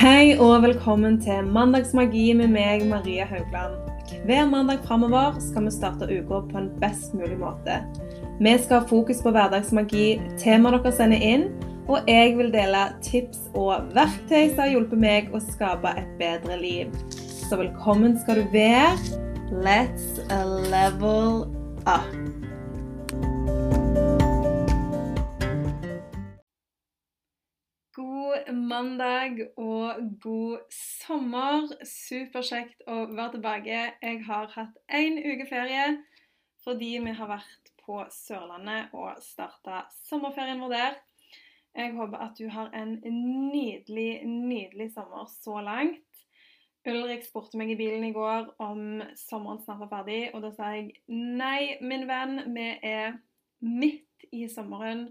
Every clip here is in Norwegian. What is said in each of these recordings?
Hei og velkommen til Mandagsmagi med meg, Maria Haugland. Hver mandag framover skal vi starte uka på en best mulig måte. Vi skal ha fokus på hverdagsmagi, temaer dere sender inn, og jeg vil dele tips og verktøy som har hjulpet meg å skape et bedre liv. Så velkommen skal du være. Let's level up. God mandag og god sommer. Superkjekt å være tilbake. Jeg har hatt én uke ferie fordi vi har vært på Sørlandet og starta sommerferien vår der. Jeg håper at du har en nydelig, nydelig sommer så langt. Ulrik spurte meg i bilen i går om sommeren snart var ferdig, og da sa jeg nei, min venn, vi er midt i sommeren.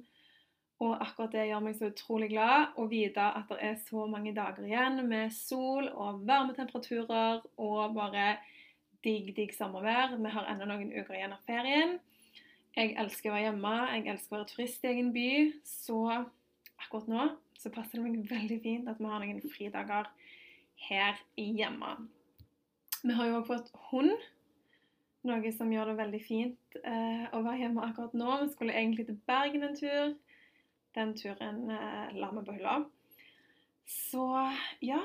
Og akkurat det gjør meg så utrolig glad å vite at det er så mange dager igjen med sol og varme temperaturer og bare digg, digg sommervær. Vi har ennå noen uker igjen av ferien. Jeg elsker å være hjemme, jeg elsker å være turist i egen by. Så akkurat nå så passer det meg veldig fint at vi har noen fridager her hjemme. Vi har jo òg fått hund, noe som gjør det veldig fint eh, å være hjemme akkurat nå. Vi skulle egentlig til Bergen en tur. Den turen eh, la meg på hylla. Så ja,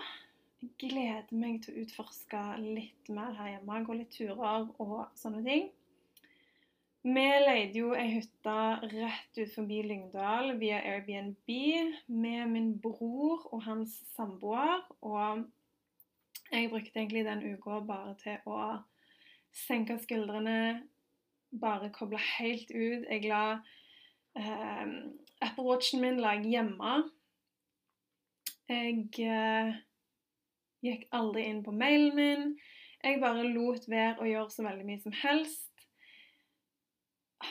gleder meg til å utforske litt mer her hjemme. Gå litt turer og sånne ting. Vi leide jo ei hytte rett ut forbi Lyngdal via Airbnb med min bror og hans samboer. Og jeg brukte egentlig den uka bare til å senke skuldrene, bare koble helt ut. Jeg la eh, Apple Watchen min la jeg hjemme. Jeg eh, gikk aldri inn på mailen min. Jeg bare lot være å gjøre så veldig mye som helst.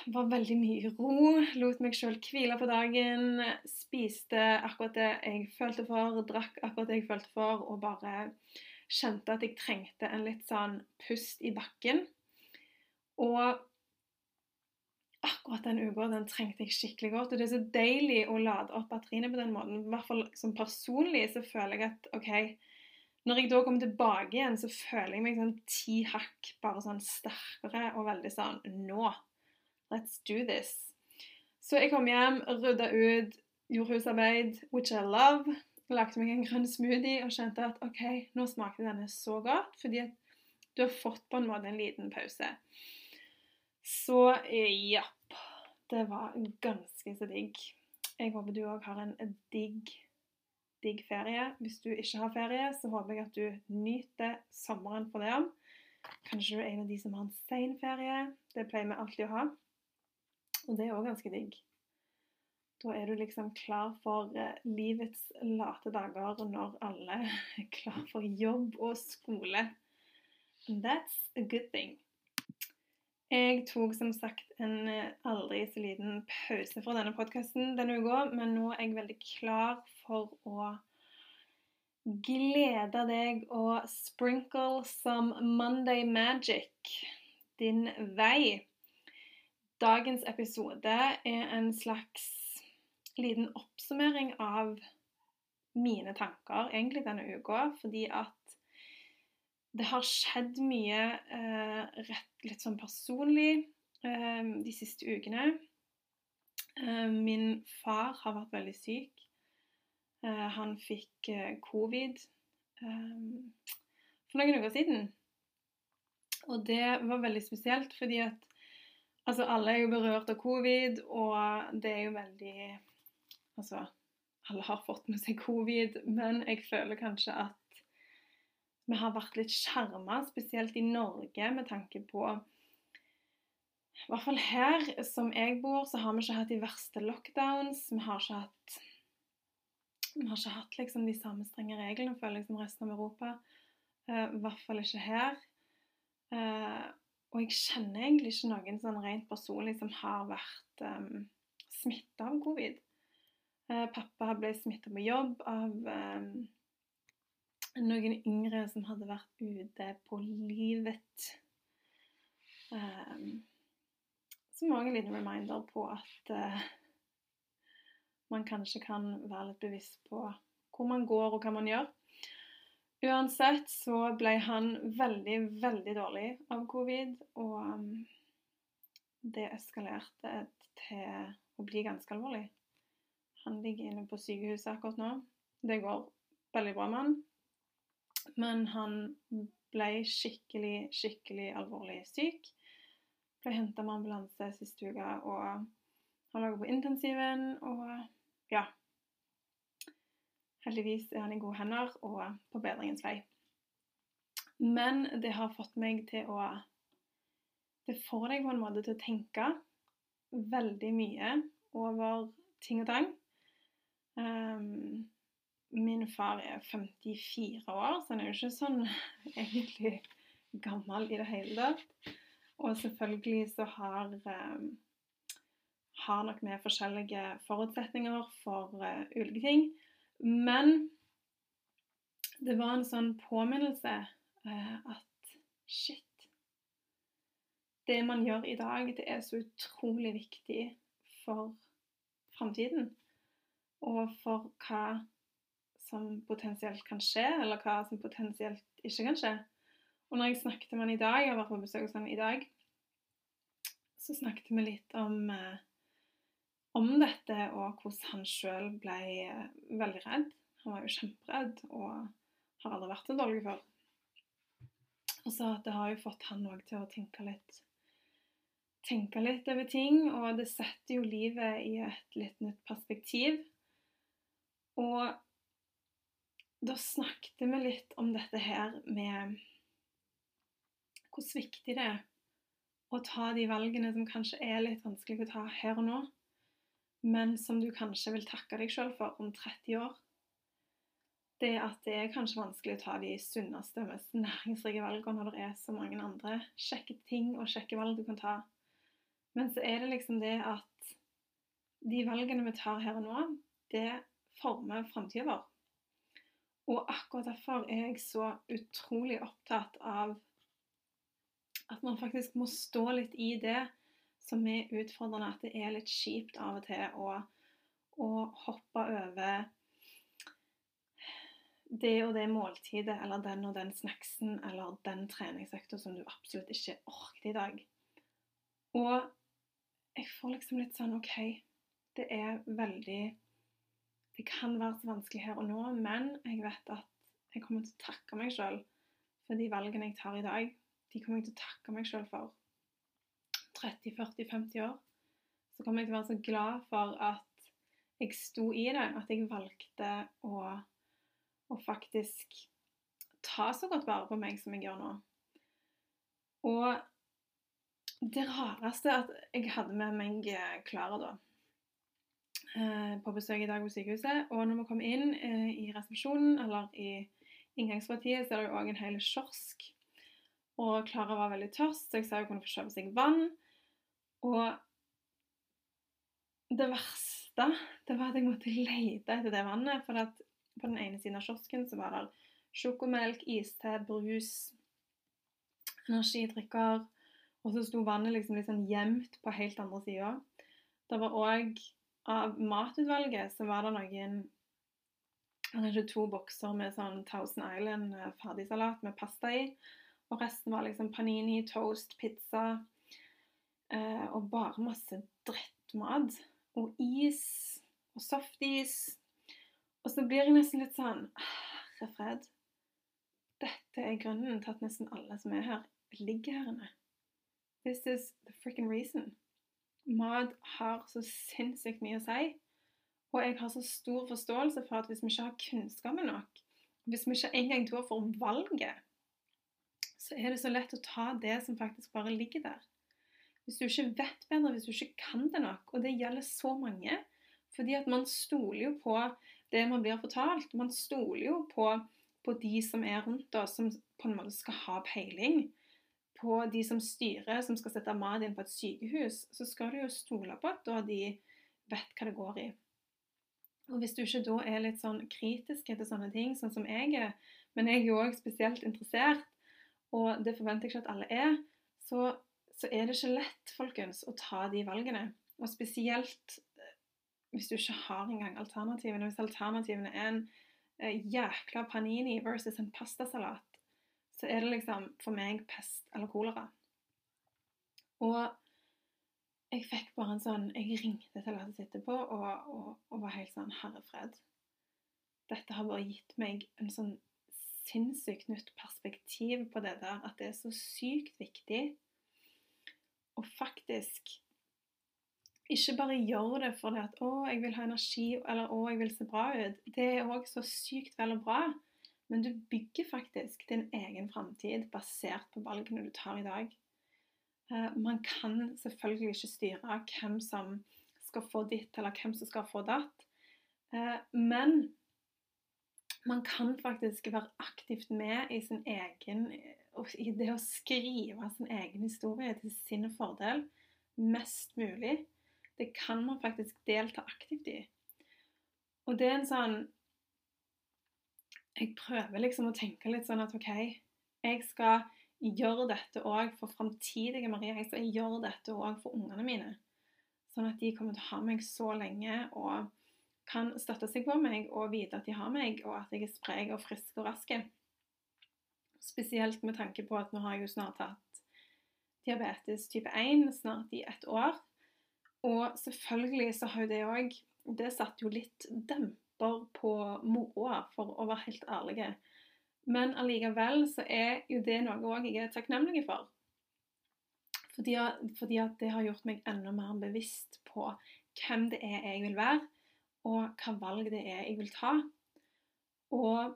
Var veldig mye ro. Lot meg sjøl hvile på dagen. Spiste akkurat det jeg følte for, drakk akkurat det jeg følte for, og bare kjente at jeg trengte en litt sånn pust i bakken. Og akkurat den uka den trengte jeg skikkelig godt. Og det er så deilig å lade opp batteriene på den måten. I hvert fall som personlig så føler jeg at OK Når jeg da kommer tilbake igjen, så føler jeg meg sånn ti hakk bare sånn sterkere og veldig sånn Nå! Let's do this. Så jeg kom hjem, rydda ut, gjorde husarbeid, which I love. Lagde meg en grønn smoothie og kjente at OK, nå smakte denne så godt. Fordi at du har fått på en måte en liten pause. Så ja. Det var ganske så digg. Jeg håper du òg har en digg, digg ferie. Hvis du ikke har ferie, så håper jeg at du nyter sommeren for det. Kanskje du er en av de som har en sein ferie. Det pleier vi alltid å ha. Og det er òg ganske digg. Da er du liksom klar for livets late dager når alle er klar for jobb og skole. And that's a good thing. Jeg tok som sagt en aldri så liten pause fra denne podkasten denne uka, men nå er jeg veldig klar for å glede deg og sprinkle some Monday magic din vei. Dagens episode er en slags liten oppsummering av mine tanker egentlig denne uka, fordi at det har skjedd mye eh, rett, litt sånn personlig eh, de siste ukene. Eh, min far har vært veldig syk. Eh, han fikk eh, covid eh, for noen uker siden. Og det var veldig spesielt, fordi at Altså, alle er jo berørt av covid, og det er jo veldig Altså, alle har fått med seg covid, men jeg føler kanskje at vi har vært litt skjerma, spesielt i Norge, med tanke på I hvert fall her som jeg bor, så har vi ikke hatt de verste lockdowns. Vi har ikke hatt har ikke hatt liksom de samme strenge reglene, føler jeg, som resten av Europa. Uh, I hvert fall ikke her. Uh, og jeg kjenner egentlig ikke noen sånn rent personlig som har vært um, smitta av covid. Uh, pappa ble smitta på jobb av um, noen yngre som hadde vært ute på livet. Um, som òg en liten reminder på at uh, man kanskje kan være litt bevisst på hvor man går og hva man gjør. Uansett så ble han veldig, veldig dårlig av covid, og um, det eskalerte til å bli ganske alvorlig. Han ligger inne på sykehuset akkurat nå. Det går veldig bra med han. Men han ble skikkelig, skikkelig alvorlig syk. Ble henta med ambulanse siste uke, og han lå på intensiven. Og ja Heldigvis er han i gode hender og på bedringens vei. Men det har fått meg til å Det får deg på en måte til å tenke veldig mye over ting og tang. Um, min far er 54 år, så han er jo ikke sånn egentlig gammel i det hele tatt. Og selvfølgelig så har, um, har nok vi forskjellige forutsetninger for uh, ulike ting. Men det var en sånn påminnelse uh, at shit Det man gjør i dag, det er så utrolig viktig for framtiden. Og for hva som potensielt kan skje, eller hva som potensielt ikke kan skje. Og når jeg snakket med han i dag, jeg vært på besøk hos han i dag, så snakket vi litt om, eh, om dette og hvordan han sjøl ble eh, veldig redd. Han var jo kjemperedd og har aldri vært så dårlig før. Og så at det har jo fått han òg til å tenke litt tenke litt over ting, og det setter jo livet i et litt nytt perspektiv. Og da snakket vi litt om dette her med hvor viktig det er å ta de valgene som kanskje er litt vanskelig å ta her og nå, men som du kanskje vil takke deg sjøl for om 30 år. Det at det er kanskje vanskelig å ta de sunneste og mest næringsrike valgene når det er så mange andre kjekke ting og kjekke valg du kan ta. Men så er det liksom det at de valgene vi tar her og nå, det former framtida vår. Og akkurat derfor er jeg så utrolig opptatt av at man faktisk må stå litt i det som er utfordrende, at det er litt kjipt av og til å, å hoppe over det og det måltidet eller den og den snacksen eller den treningsøkta som du absolutt ikke orket i dag. Og jeg får liksom litt sånn OK, det er veldig det kan være så vanskelig her og nå, men jeg vet at jeg kommer til å takke meg sjøl for de valgene jeg tar i dag. De kommer jeg til å takke meg sjøl for 30-40-50 år. Så kommer jeg til å være så glad for at jeg sto i det, at jeg valgte å, å faktisk ta så godt vare på meg som jeg gjør nå. Og det rareste at jeg hadde med meg Klara da på besøk i dag på sykehuset. Og når vi kom inn eh, i resepsjonen, eller i inngangspartiet, så er det jo òg en hel kiosk. Og Klara var veldig tørst, så jeg sa hun kunne få kjøpe seg vann. Og det verste det var at jeg måtte lete etter det vannet. For at på den ene siden av kiosken så var det sjokomelk, iste, brus, energidrikker. Og så sto vannet liksom litt sånn gjemt på helt andre sida. Det var òg av matutvalget så var det noen Kanskje to bokser med sånn Thousand Island eh, ferdigsalat med pasta i. Og resten var liksom panini, toast, pizza eh, og bare masse drittmat. Og is og softis. Og så blir jeg nesten litt sånn Herre fred. Dette er grunnen til at nesten alle som er her, ligger her inne. This is the freaking reason. Mat har så sinnssykt mye å si. Og jeg har så stor forståelse for at hvis vi ikke har kunnskapen nok, hvis vi ikke engang tror for valget, så er det så lett å ta det som faktisk bare ligger der. Hvis du ikke vet bedre, hvis du ikke kan det nok, og det gjelder så mange fordi at man stoler jo på det man blir fortalt. Man stoler jo på, på de som er rundt oss, som på en måte skal ha peiling på de som styrer, som skal sette mat inn på et sykehus, så skal du jo stole på at de vet hva det går i. Og hvis du ikke da er litt sånn kritisk til sånne ting, sånn som jeg er, men jeg er jo òg spesielt interessert, og det forventer jeg ikke at alle er, så, så er det ikke lett, folkens, å ta de valgene. Og spesielt eh, hvis du ikke har engang alternativene. Hvis alternativene er en eh, jækla panini versus en pastasalat, så er det liksom for meg pest eller kolera. Og jeg fikk bare en sånn Jeg ringte til Lasse etterpå og, og, og var helt sånn Herrefred. Dette har bare gitt meg en sånn sinnssykt nytt perspektiv på det der, at det er så sykt viktig å faktisk ikke bare gjøre det fordi at 'Å, jeg vil ha energi', eller 'Å, jeg vil se bra ut'. Det er òg så sykt vel og bra. Men du bygger faktisk din egen framtid basert på valgene du tar i dag. Eh, man kan selvfølgelig ikke styre hvem som skal få ditt, eller hvem som skal få datt. Eh, men man kan faktisk være aktivt med i sin egen I det å skrive sin egen historie til sin fordel mest mulig. Det kan man faktisk delta aktivt i. Og det er en sånn Jeg prøver liksom å tenke litt sånn at OK, jeg skal gjøre dette òg for framtidige Maria. Jeg skal gjøre dette òg for ungene mine. Sånn at de kommer til å ha meg så lenge og kan støtte seg på meg og vite at de har meg, og at jeg er sprek og frisk og rask. Spesielt med tanke på at nå har jeg jo snart hatt diabetes type 1 snart i ett år. Og selvfølgelig så har jo det òg Det satte jo litt demper på moroa, for å være helt ærlig. Men allikevel så er jo det noe jeg er takknemlig for. Fordi, fordi, at det har gjort meg enda mer bevisst på hvem det er jeg vil være, og hva valg det er jeg vil ta. Og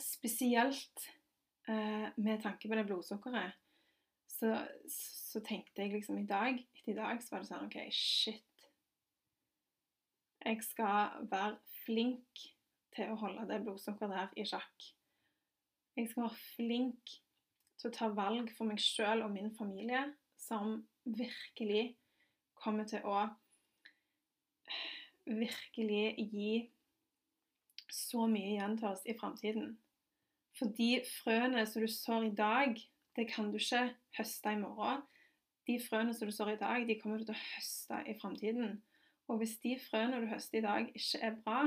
spesielt eh, med tanke på det blodsukkeret, så, så, tenkte jeg liksom i dag Etter i dag så var det sånn OK, shit. Jeg skal være flink til å holde det blodsukkeret der i sjakk. Jeg skal være flink til å ta valg for meg sjøl og min familie som virkelig kommer til å virkelig gi så mye igjen til oss i framtiden. For de frøene som du sår i dag, det kan du ikke høste i morgen. De frøene som du sår i dag, de kommer du til å høste i framtiden. Og hvis de frøene du høster i dag, ikke er bra,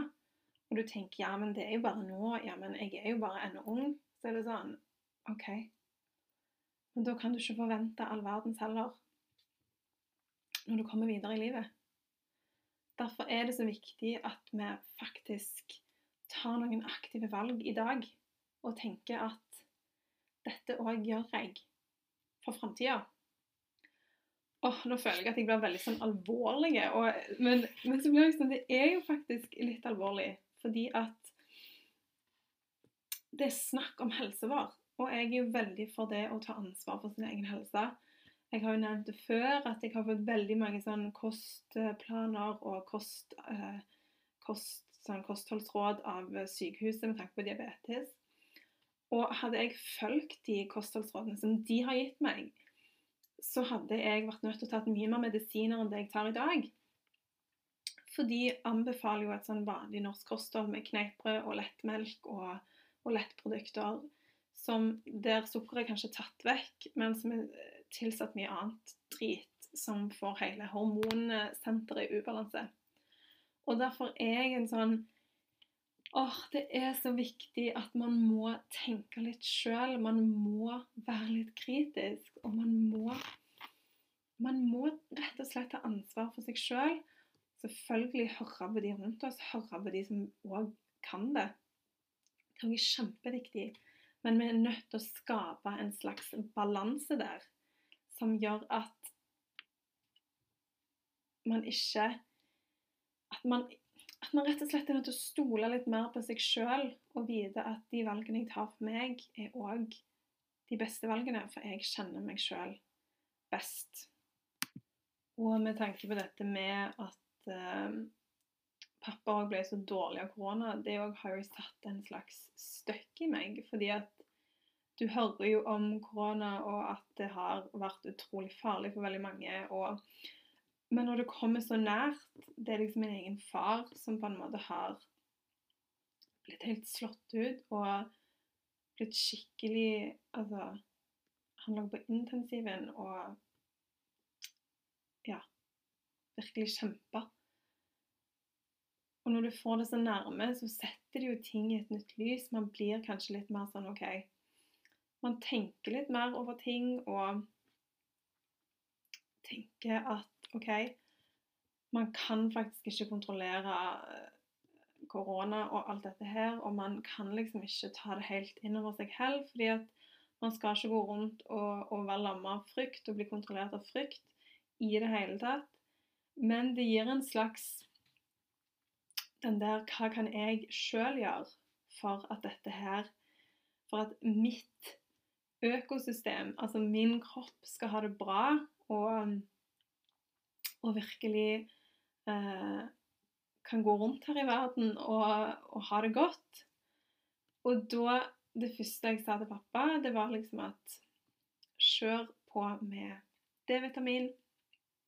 og du tenker ja, men det er jo bare nå, ja, men jeg er jo bare ennå ung, så er det sånn OK. Men da kan du ikke forvente all verdens heller når du kommer videre i livet. Derfor er det så viktig at vi faktisk tar noen aktive valg i dag og tenker at dette òg gjør jeg for framtida. Åh, nå føler jeg at jeg blir veldig sånn alvorlig. Og, men, men, så blir jeg sånn, det er jo faktisk litt alvorlig. Fordi at det er snakk om helsevar. Og jeg er jo veldig for det å ta ansvar for sin egen helse. Jeg har jo nevnt det før at jeg har fått veldig mange sånn kostplaner og kost, eh, kost, sånn kostholdsråd av sykehuset med tanke på diabetes. Og hadde jeg fulgt de kostholdsrådene som de har gitt meg, så hadde jeg vært nødt til å ta mye mer medisiner enn det jeg tar i dag. For de anbefaler jo et sånn vanlig norsk kosthold med kneippbrød og lettmelk og, og lettprodukter som, der sukkeret er kanskje tatt vekk, men som er tilsatt mye annet drit som får hele hormonsenteret i ubalanse. Og derfor er jeg en sånn åh, det er så viktig at man må tenke litt sjøl. Man må være litt kritisk. Og man må, man må rett og slett ta ansvar for seg sjøl selvfølgelig høre på de rundt oss, høre på de som òg kan det. Det er kjempeviktig. Men vi er nødt til å skape en slags balanse der som gjør at man ikke at man, at man rett og slett er nødt til å stole litt mer på seg sjøl og vite at de valgene jeg tar for meg, er òg de beste valgene, for jeg kjenner meg sjøl best. Og med tanke på dette med at uh, pappa òg ble så dårlig av korona, det òg har jo satt en slags støkk i meg. Fordi at du hører jo om korona, og at det har vært utrolig farlig for veldig mange. Og, men når det kommer så nært Det er liksom min egen far som på en måte har blitt helt slått ut og blitt skikkelig Altså, han lå på intensiven og ja, virkelig kjempa Og når du får det så nærme, så setter det jo ting i et nytt lys. Man blir kanskje litt mer sånn OK. Man tenker litt mer over ting og tenker at OK, man kan faktisk ikke kontrollere eh, korona og alt dette her, og man kan liksom ikke ta det helt inn over seg heller, fordi at man skal ikke gå rundt og, og være lamma av frykt og bli kontrollert av frykt i det hele tatt. Men det gir en slags den der Hva kan jeg sjøl gjøre for at dette her For at mitt økosystem, altså min kropp, skal ha det bra og, og virkelig eh, kan gå rundt her i verden og, og, ha det godt. Og da Det første jeg sa til pappa, det var liksom at kjør på med D-vitamin.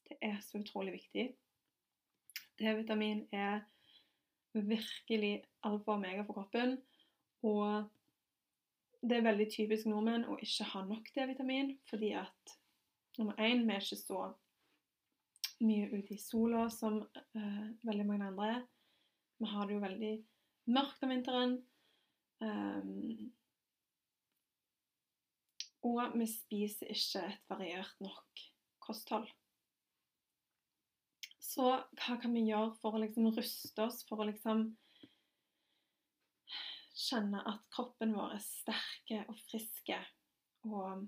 Det er så utrolig viktig. D-vitamin er virkelig alfa og omega for kroppen. Og det er veldig typisk nordmenn å ikke ha nok D-vitamin, fordi at nummer én, vi er ikke så mye ute i sola som uh, veldig mange andre. Vi har det jo veldig mørkt om vinteren. Um, og vi spiser ikke et variert nok kosthold. Så hva kan vi gjøre for å liksom ruste oss, for å liksom kjenne at kroppen vår er sterke og friske, og,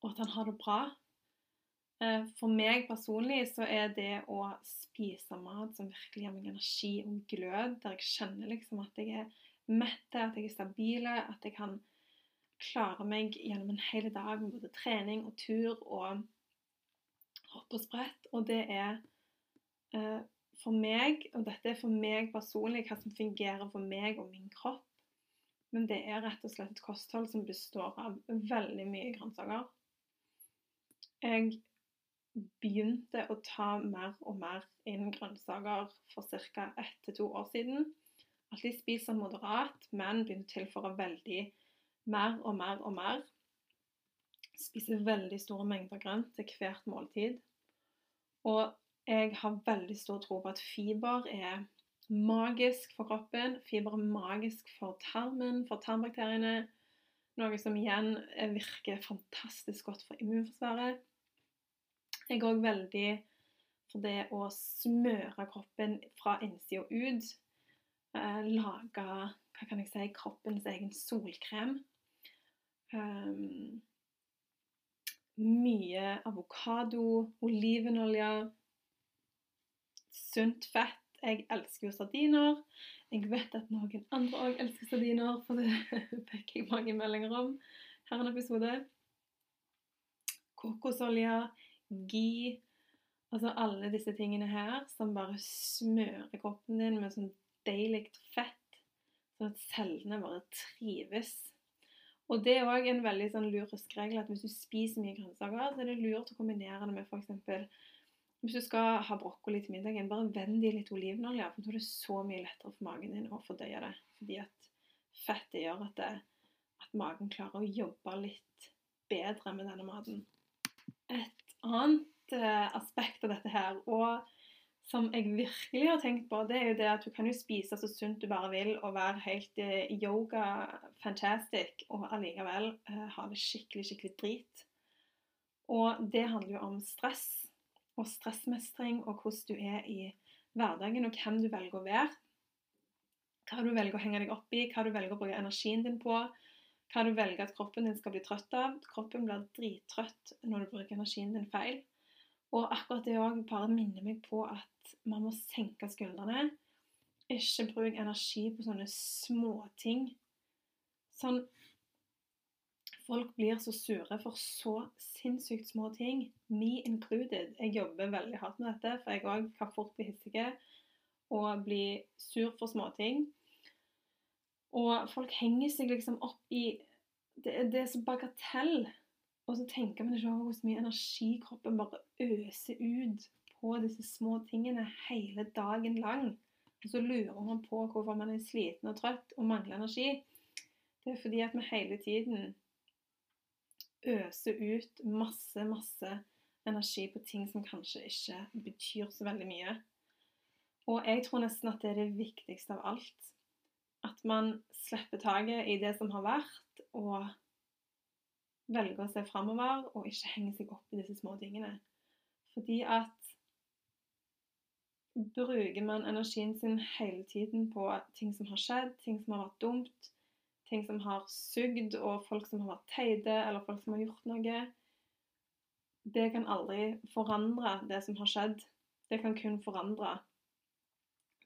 og at han har det bra? Eh, for meg personlig så er det å spise mat som virkelig gir meg energi og glød, der jeg kjenner liksom at jeg er mett, at jeg er stabil, at jeg kan klare meg gjennom en hel dag med både trening og tur og hopp og sprett. Og det er eh, for meg, og dette er for meg personlig, hva som fungerer for meg og min kropp. Men det er rett og slett et kosthold som består av veldig mye grønnsaker. Jeg begynte å ta mer og mer inn grønnsaker for ca. ett til to år siden. Alltid spiser moderat, men begynte å tilføre veldig mer og mer og mer. Spiser veldig store mengder grønt til hvert måltid. Og jeg har veldig stor tro på at fiber er magisk for kroppen. Fiber er magisk for tarmen, for tarmbakteriene. Noe som igjen virker fantastisk godt for immunforsvaret. Jeg er òg veldig for det å smøre kroppen fra innsida ut. Eh, lage hva kan jeg si, kroppens egen solkrem. Um, mye avokado, olivenolje, sunt fett. Jeg elsker jo sardiner. Jeg vet at noen andre òg elsker sardiner, for det fikk jeg mange meldinger om her en episode. Kokosolje, gi Altså alle disse tingene her som bare smører kroppen din med sånn deilig fett, sånn at cellene bare trives. Og det er òg en veldig sånn lur regel at hvis du spiser mye grønnsaker, så er det lurt å kombinere det med f.eks. Hvis du skal ha brokkoli til middagen, bare vend i litt olivenolje. For da er det så mye lettere for magen din å fordøye det. Fordi at fettet gjør at, det, at magen klarer å jobbe litt bedre med denne maten. Et annet eh, aspekt av dette her, og som jeg virkelig har tenkt på, det er jo det at du kan jo spise så sunt du bare vil og være helt eh, yoga fantastic og allikevel eh, ha det skikkelig, skikkelig drit. Og det handler jo om stress og stressmestring og hvordan du er i hverdagen og hvem du velger å være. Hva du velger å henge deg opp i, hva du velger å bruke energien din på hva du velger at kroppen din skal bli trøtt av. Kroppen blir drittrøtt når du bruker energien din feil. Og akkurat det òg bare minner meg på at man må senke skuldrene. Ikke bruk energi på sånne småting. Sånn Folk blir så sure for så sinnssykt små ting. Me included. Jeg jobber veldig hardt med dette, for jeg òg kan fort bli hissig og bli sur for småting. Og folk henger seg liksom opp i Det, det er så bagatell. Og så tenker man ikke over hvor mye energi kroppen bare øser ut på disse små tingene hele dagen lang. Og så lurer man på hvorfor man er sliten og trøtt og mangler energi. Det er fordi at vi hele tiden øser ut masse, masse energi på ting som kanskje ikke betyr så veldig mye. Og jeg tror nesten at det er det viktigste av alt. At man slipper taket i det som har vært, og velger å se framover og ikke henge seg opp i disse små tingene. Fordi at bruker man energien sin hele tiden på ting som har skjedd, ting som har vært dumt, ting som har sugd, og folk som har vært teite, eller folk som har gjort noe Det kan aldri forandre det som har skjedd. Det kan kun forandre.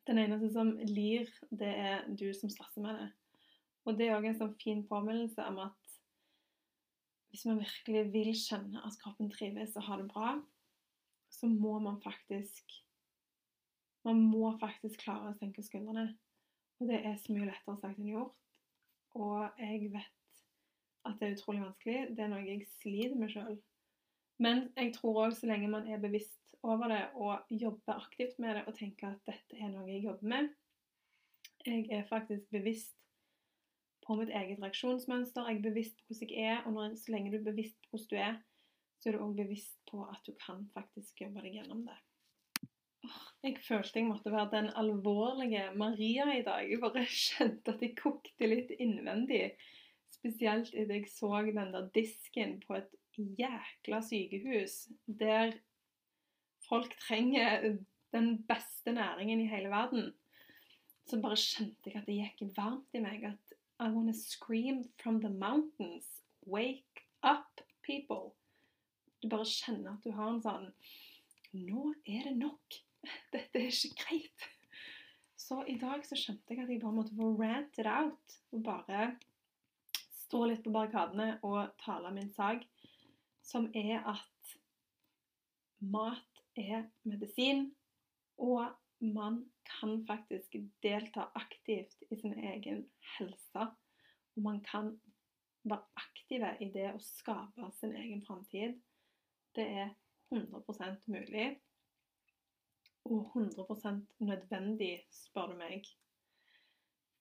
Den eneste som lir, det er du som stresser med det. Og det er òg en sånn fin påminnelse om at hvis man virkelig vil kjenne at kroppen trives og har det bra, så må man faktisk Man må faktisk klare å senke skuldrene. Og det er så mye lettere sagt enn gjort. Og jeg vet at det er utrolig vanskelig. Det er noe jeg sliter med sjøl. Men jeg tror òg så lenge man er bevisst over det og jobbe aktivt med det og tenke at dette er noe jeg jobber med Jeg er faktisk bevisst på mitt eget reaksjonsmønster. Jeg er bevisst på hvordan jeg er, og når, så lenge du er bevisst på hvordan du er, så er du òg bevisst på at du kan faktisk jobbe deg gjennom det. Jeg følte jeg måtte være den alvorlige Maria i dag. Jeg bare kjente at jeg kokte litt innvendig. Spesielt idet jeg så den der disken på et jækla sykehus der folk trenger den beste næringen i hele verden. Så bare kjente jeg at det gikk varmt i meg. At I wanna scream from the mountains. Wake up, people. Du bare kjenner at du har en sånn Nå er det nok. Dette er ikke greit. Så i dag så skjønte jeg at jeg bare måtte få rant it out. Og bare stå litt på barrikadene og tale min sak, som er at mat er medisin, og man kan faktisk delta aktivt i sin egen helse. Og man kan være aktive i det å skape sin egen framtid. Det er 100% mulig. Og 100 nødvendig, spør du meg.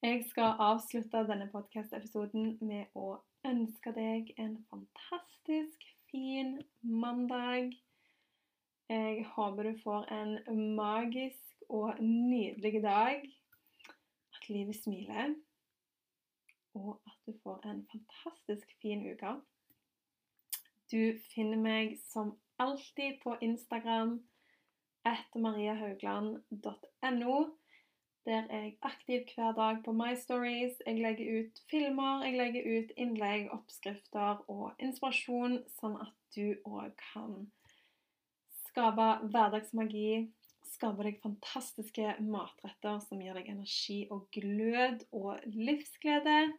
Jeg skal avslutte denne podkast-episoden med å ønske deg en fantastisk fin mandag. Jeg håper du får en magisk og nydelig dag. At livet smiler. Og at du får en fantastisk fin uke. Du finner meg som alltid på Instagram etter mariahaugland.no. Der er jeg aktiv hver dag på My Stories. Jeg legger ut filmer, jeg legger ut innlegg, oppskrifter og inspirasjon, sånn at du òg kan skape hverdagsmagi. Skape deg fantastiske matretter som gir deg energi og glød og livsglede.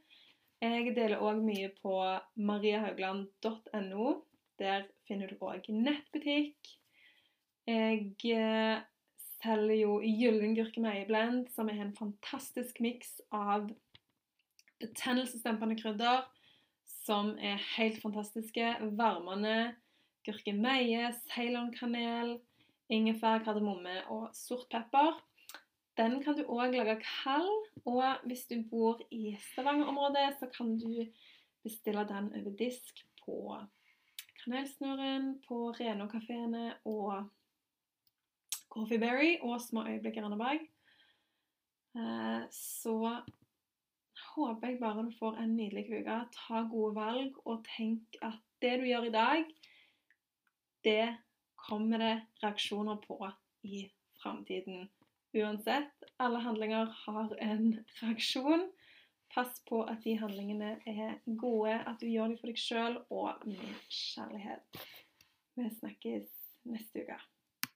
Jeg deler òg mye på mariahaugland.no. Der finner du òg nettbutikk. Jeg eh, selger jo gyllen gurkemeieblend, som er en fantastisk miks av betennelsesdempende krydder som er helt fantastiske. Varmende gurkemeie, ceylonkanel, ingefær, kardemomme og sort pepper. Den kan du òg lage kald, og hvis du bor i Stavanger-området, så kan du bestille den over disk på Kanelsnurren, på Reno-kafeene og Coffeeberry og Små øyeblikk i Randaberg. Eh, så håper jeg bare du får en nydelig uke. Ta gode valg, og tenk at det du gjør i dag, det kommer det reaksjoner på i framtiden uansett. Alle handlinger har en reaksjon. Pass på at de handlingene er gode, at du gjør dem for deg sjøl og med kjærlighet. Vi snakkes neste uke.